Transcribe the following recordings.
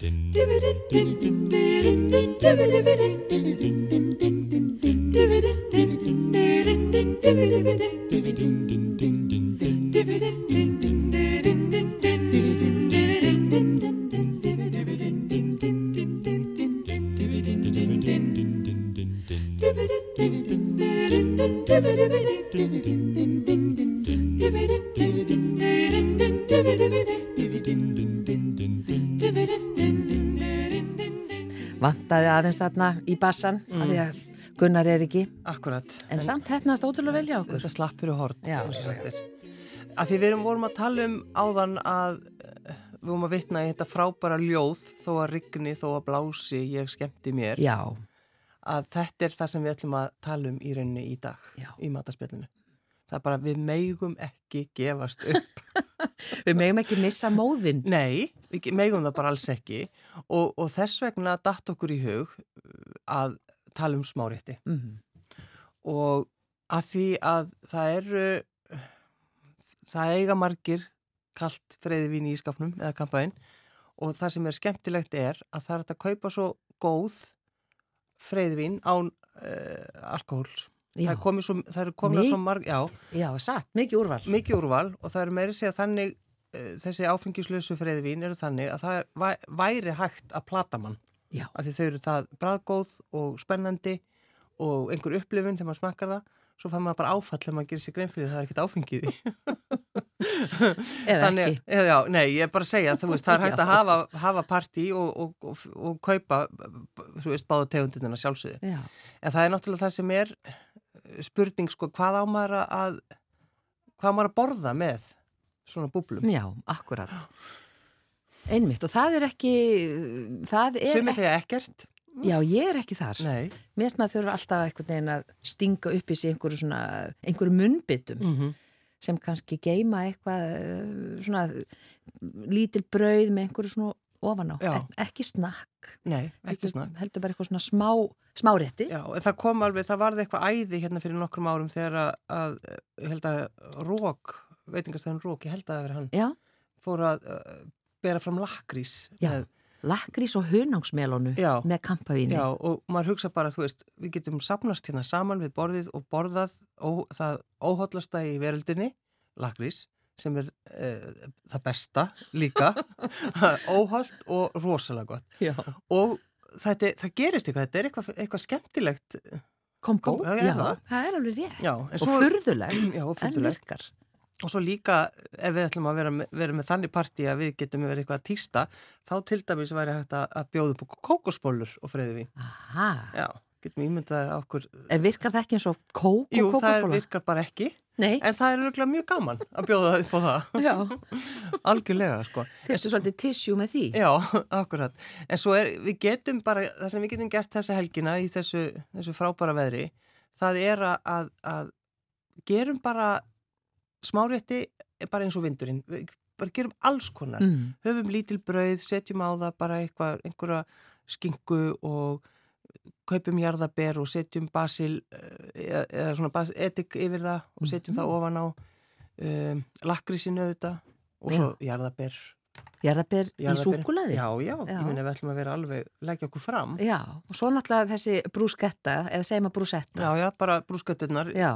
Din, din, din, din, din, din, din, din, din, din, din, din, din, din, din, aðeins þarna í bassan mm. að því að Gunnar er ekki. Akkurat. En, en samt hefnast ótrúlega velja okkur. Þetta slapp fyrir hort. Já. Að því við vorum að tala um áðan að við vorum að vitna í þetta frábæra ljóð þó að rigni, þó að blási, ég skemmti mér. Já. Að þetta er það sem við ætlum að tala um í rauninni í dag, Já. í mataspillinu. Það er bara við megum ekki gefast upp. við megum ekki missa móðin. Nei, við megum það bara alls ekki og, og þess vegna datt okkur í hug að tala um smárétti. Mm -hmm. og að því að það eru það eiga margir kallt freyðivín í ískapnum eða kampæn og það sem er skemmtilegt er að það er að kaupa svo góð freyðivín án uh, alkohóls það er komið svo, svo marg já, já, satt, mikið úrval. Mikið úrval og það eru meiri segja þannig uh, þessi áfengislösu freyðivín eru þannig að það væri hægt að plata mann. Já. af því þau eru það bræðgóð og spennandi og einhver upplifun þegar maður smakkar það, svo fann maður bara áfall þegar maður gerir sér grein fyrir það er ekkert áfengið eða Þannig, ekki. eða, já, Nei, ég er bara að segja veist, það er hægt að hafa, hafa partí og, og, og, og kaupa veist, báða tegundinina sjálfsögði en það er náttúrulega það sem er spurning sko, hvað á maður að hvað maður að borða með svona búblum. Já, akkurat. Einmitt og það er ekki Sumi segja ekkert. Já, ég er ekki þar. Nei. Mér finnst maður þurfa alltaf einhvern veginn að stinga upp í sig einhverju svona, einhverju munnbyttum mm -hmm. sem kannski geima eitthvað svona lítil brauð með einhverju svona ofan á. Já. ekki snakk. Nei, ekki snakk. Heldur bara eitthvað svona smá, smárétti. Já, það kom alveg, það varði eitthvað æði hérna fyrir nokkrum árum þegar að, að ég held að Rók, veitingastæðin Rók, ég held að það verið hann Já. fór að bera fram lakrís með... lakrís og hunangsmelónu með kampavíni. Já, og maður hugsa bara, þú veist, við getum sapnast hérna saman við borðið og borðað ó, það óhóllasta í veröldinni lakrís, sem er uh, það besta líka. Óhóllt og rosalega gott. Já. og þetta, það gerist eitthvað, þetta er eitthvað, eitthvað skemmtilegt. Kombo, Kom, já, já, það. er alveg rétt. Já, og og furðuleg. en virkar Og svo líka ef við ætlum að vera með, vera með þannig partí að við getum verið eitthvað að týsta, þá til dæmis væri hægt að bjóða upp kókosbólur og freyðivín. Aha. Já, getum ímyndað okkur. En virkar það ekki eins og kók og Jú, kókosbóla? Jú, það virkar bara ekki. Nei. En það er örgulega mjög gaman að bjóða upp á það. Já. Algjörlega, sko. Fyrstu svolítið tissjú með því? Já, akkurat. En svo er, við getum bara, það sem við getum gert þessa helgina í þessu, þessu frábæra veðri, það er að, að gerum bara smárétti bara eins og vindurinn, við bara gerum alls konar, mm. höfum lítil brauð setjum á það bara eitthvað einhverja skingu og kaupum jarðaber og setjum basil eða, eða svona basil, etik yfir það og setjum mm. það ofan á um, lakrísinu þetta og svo Já. jarðaber Jarðaber í súkulaði? Já, já, já, ég muni við ætlum að vera alveg leggja okkur fram. Já, og svo náttúrulega þessi brúsketta, eða segjum að brúsetta. Já, já, bara brúsketturnar. Já,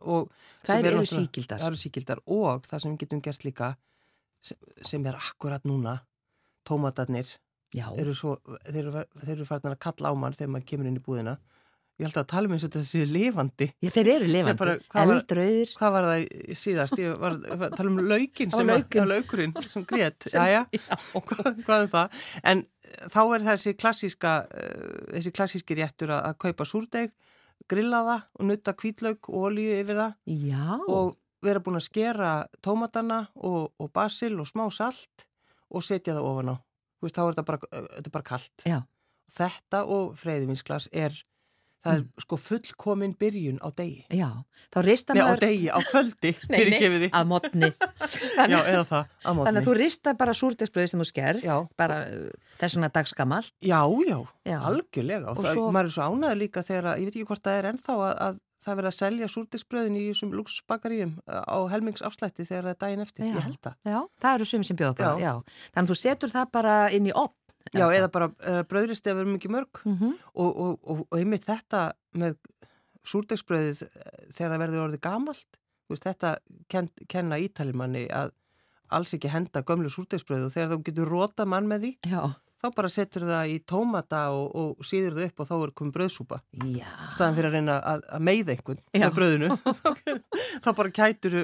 og það eru síkildar. Það eru síkildar og það sem við getum gert líka sem er akkurat núna, tómatarnir eru svo, þeir eru, þeir eru farin að kalla á mann þegar maður kemur inn í búðina. Ég held að tala um eins og þessi lifandi. Já, þeir eru lifandi. Eldrauðir. Hvað var það síðast? Ég var að tala um laukin sem að, laukurinn sem grét. Já. Hvað, hvað er það? En þá er þessi klassíska, uh, þessi klassíski réttur að, að kaupa súrdeg, grilla það og nutta kvítlaug og olíu yfir það. Já. Og vera búin að skera tómatana og, og basil og smá salt og setja það ofan á. Þú veist, þá er þetta bara, þetta bara kallt. Já. Þetta og freyðivinsglas er Það er sko fullkomin byrjun á degi. Já, þá ristar maður... Nei, á degi, á kvöldi, fyrir gefið því. Nei, að modni. Já, eða það, að modni. Þannig að þú ristar bara súrdegsbröði sem þú sker, já. bara þessuna dagskamalt. Já, já, já, algjörlega. Og, og það, svo... maður er svo ánæður líka þegar, ég veit ekki hvort það er ennþá að, að það verða að selja súrdegsbröðin í þessum luxbakaríum á helmingsafslætti þegar það er daginn eftir. Já. Ég held það. Já, það eru sumi sem bjóða bara, já. Þannig að þú setur það bara inn í opn Já, eða bara eða bröðrist ef við erum ekki mörg mm -hmm. og, og, og, og einmitt þetta með súrdegsbröðið þegar það verður orðið gamalt veist, þetta ken, kenna ítalimanni að alls ekki henda gömlu súrdegsbröðu og þegar þú getur róta mann með því Já. þá bara setur það í tómata og, og síður það upp og þá er komið bröðsúpa staðan fyrir að reyna að, að meiða einhvern Já. með bröðinu þá bara kætur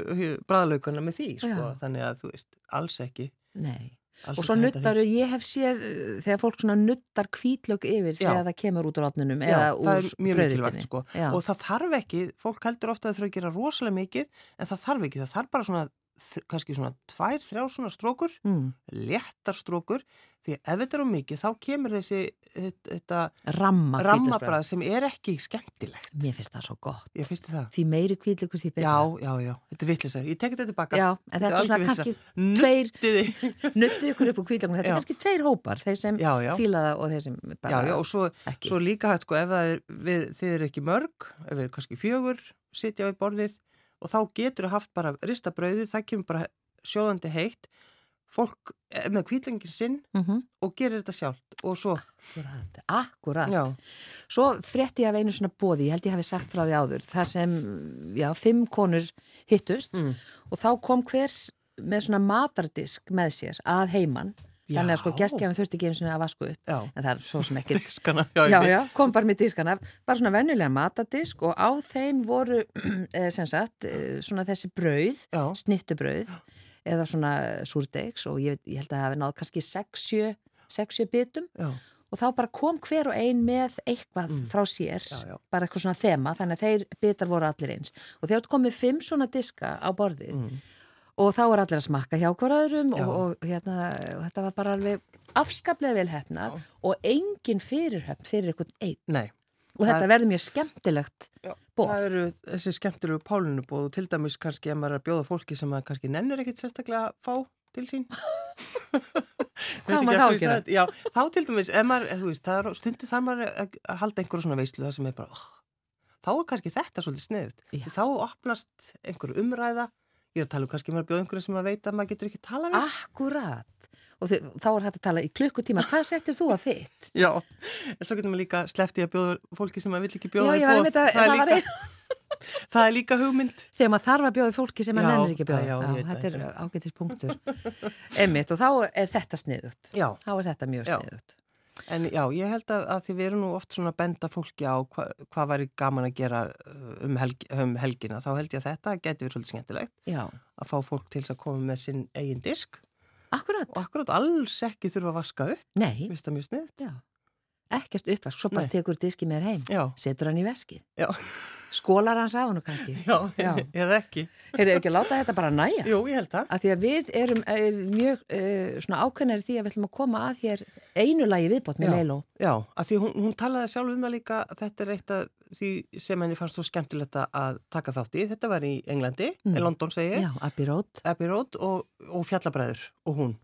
bræðlaugana með því sko. þannig að þú veist, alls ekki Nei Alls og svo nuttaru, ég hef séð uh, þegar fólk svona nuttar kvítlög yfir Já. þegar það kemur út úr átnunum eða úr bröðistinni sko. og það þarf ekki, fólk heldur ofta að það þurfa að gera rosalega mikið en það þarf ekki, það þarf bara svona kannski svona tvær, þrjá svona strókur mm. léttar strókur því ef þetta er um mikið þá kemur þessi þetta ramma rammabræð sem er ekki skemmtilegt. Mér finnst það svo gott. Ég finnst það. Því meiri kvíðlugur því betra. Já, já, já, þetta er vittlis Ég tekit þetta tilbaka. Já, þetta, er svona kannski tveir Nuttu ykkur upp úr kvíðlugur Þetta er kannski tveir hópar Þeir sem já, já. fíla það og þeir sem bara Já, já, og svo, svo líka hægt sko ef er, við, þið er ekki mörg ef við erum kannski fjögur sitja við borðið og þá getur það haft bara ristabröði, það kemur bara sjóðandi heitt fólk með kvítlingin sinn mm -hmm. og gerir þetta sjálft og svo Akkurat, akkurat. Já. Svo frétti ég af einu svona bóði, ég held ég hafi sagt frá því áður, þar sem, já, fimm konur hittust mm. og þá kom hvers með svona matardisk með sér að heimann þannig að sko gestgjafin þurfti ekki eins og að vasku upp. Já. en það er svo sem ekki Diskana, já, já, já, kom bara með diskana bara svona vennilega matadisk og á þeim voru eh, sem sagt eh, svona þessi brauð, snittubrauð eða svona súrdegs og ég, ég held að það hefði nátt kannski 6-7 bitum. Já. og þá bara kom hver og ein með eitthvað mm. frá sér já, bara eitthvað svona þema þannig að þeir bitar voru allir eins. Og þegar þú komið 5 svona diska á borðið mm og þá er allir að smakka hjá hverjaðurum og, og, hérna, og þetta var bara alveg afskaplega vel hefna Já. og engin fyrirhefn fyrir einhvern einn. Nei. Og þetta er... verður mjög skemmtilegt bóð. Það eru þessi skemmtilegu pálunubóð og til dæmis kannski að maður er að bjóða fólki sem maður kannski nennir ekkit sérstaklega að fá til sín. Já, þá til dæmis, maður, veist, það er stundu þar maður að halda einhverju svona veislu það sem er bara, oh, þá er kannski þetta svolítið sniðut. Þá opnast einhverju umræða Ég er að tala um kannski maður að bjóða einhverju sem maður veit að maður getur ekki að tala við. Akkurat. Og þið, þá er hægt að tala í klukkutíma. Hvað settir þú að þitt? Já, en svo getur maður líka sleppti að bjóða fólki sem maður vill ekki bjóða. Já, ég var að mynda, það, það, líka, ein... það er líka hugmynd. Þegar maður þarf að bjóða fólki sem maður nennir ekki að bjóða. Já, já þetta er ágættis punktur. Emmitt, og þá er þetta sniðut. Já. Þá er þetta mjög sniðut. En já, ég held að, að því við erum nú oft svona að benda fólki á hva, hvað væri gaman að gera uh, um, helg, um helgina, þá held ég að þetta getur verið svolítið skemmtilegt já. að fá fólk til að koma með sinn eigin disk Akkurat. og akkurat alls ekki þurfa að vaska upp Nei. Vist það mjög sniðt? Já ekkert uppvask, svo bara Nei. tekur diski með heim Já. setur hann í veski skólar hans á hann kannski. Já, Já. eða ekki. Hefur ekki að láta þetta bara næja? Jú, að Því að við erum uh, mjög uh, svona ákveðnari því að við ætlum að koma að hér einu lagi viðbót með Leilo Já, að því hún, hún talaði sjálf um það líka þetta er eitt af því sem henni fannst svo skemmtilegt að taka þátt í. Þetta var í Englandi, mm. í London segi Já, Abbey Road, Abbey Road og, og Fjallabræður og hún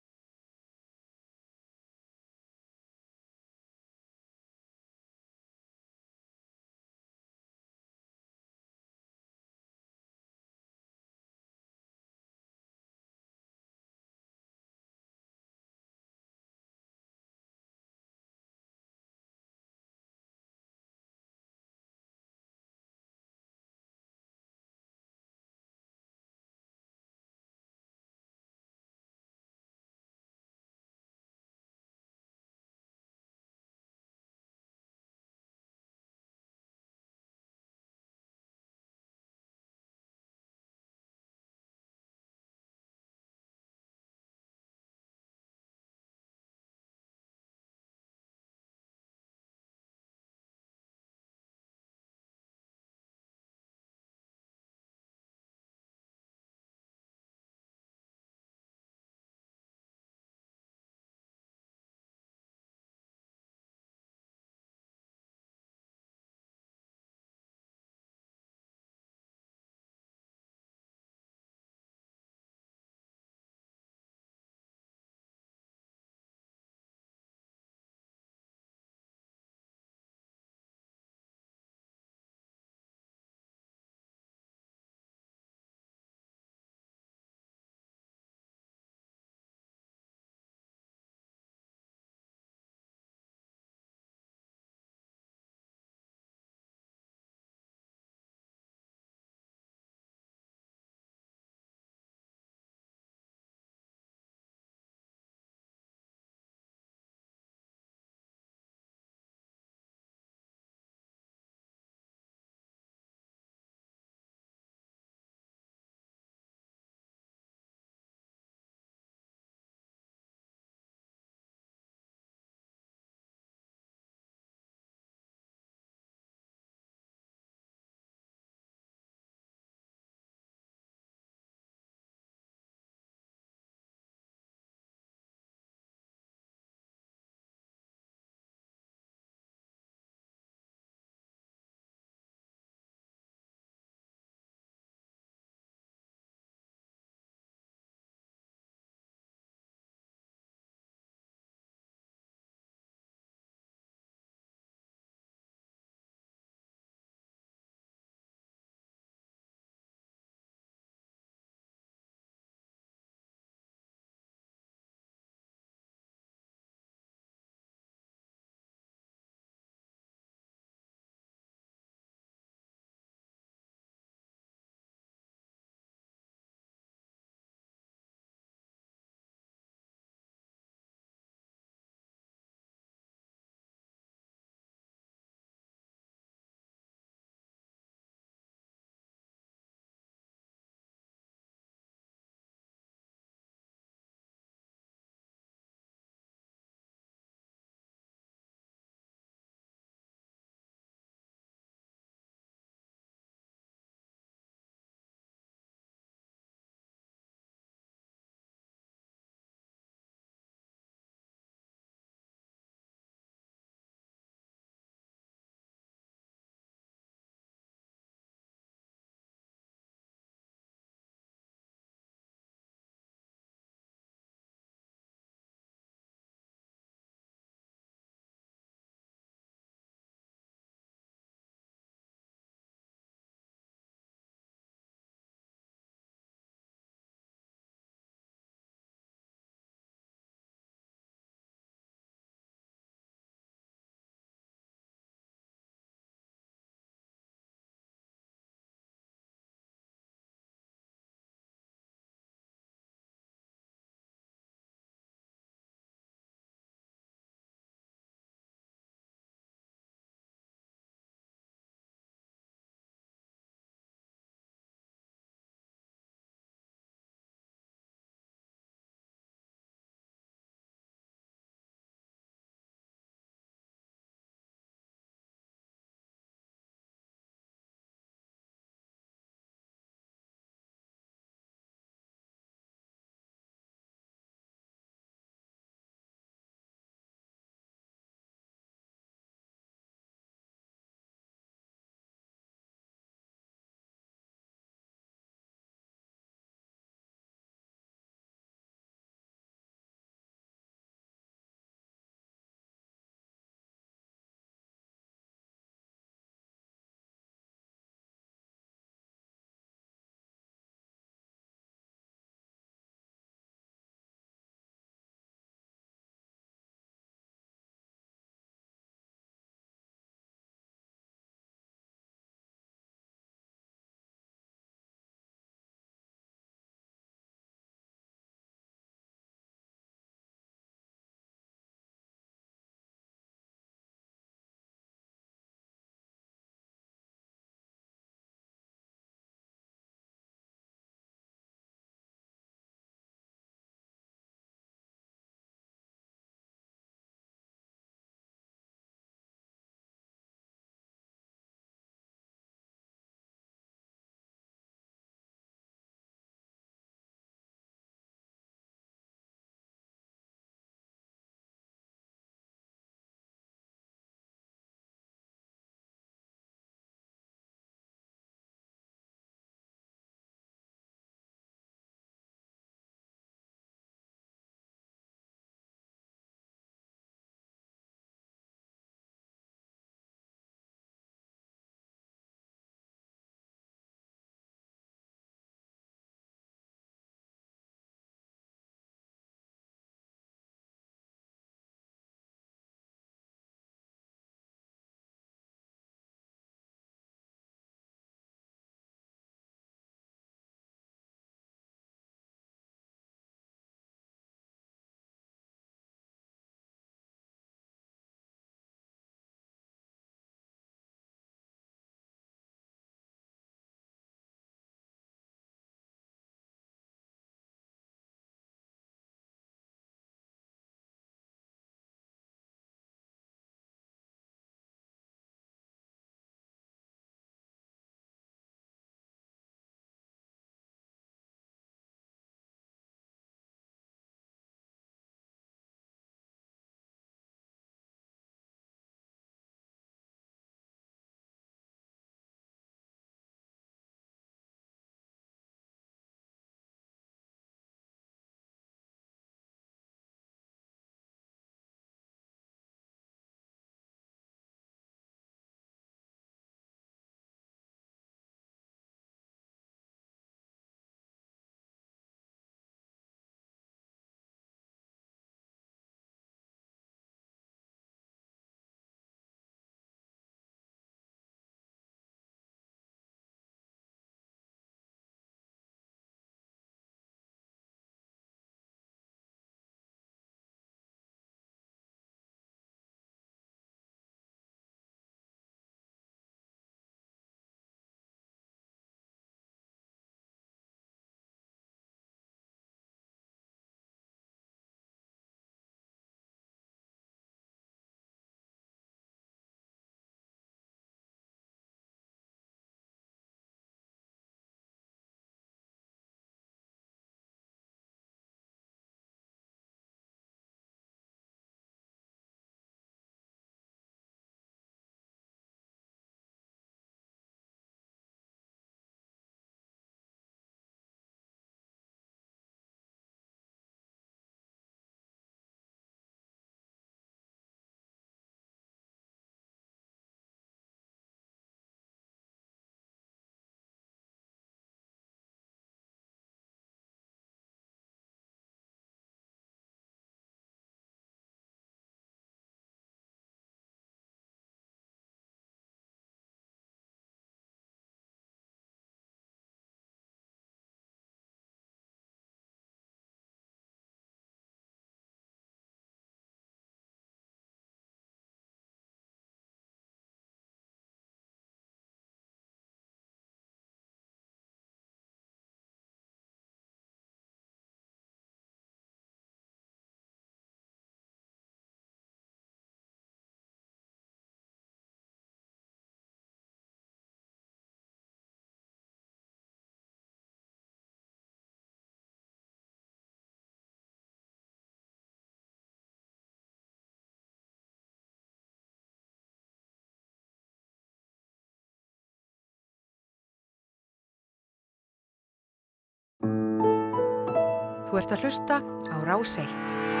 Þú ert að hlusta á Rás 1.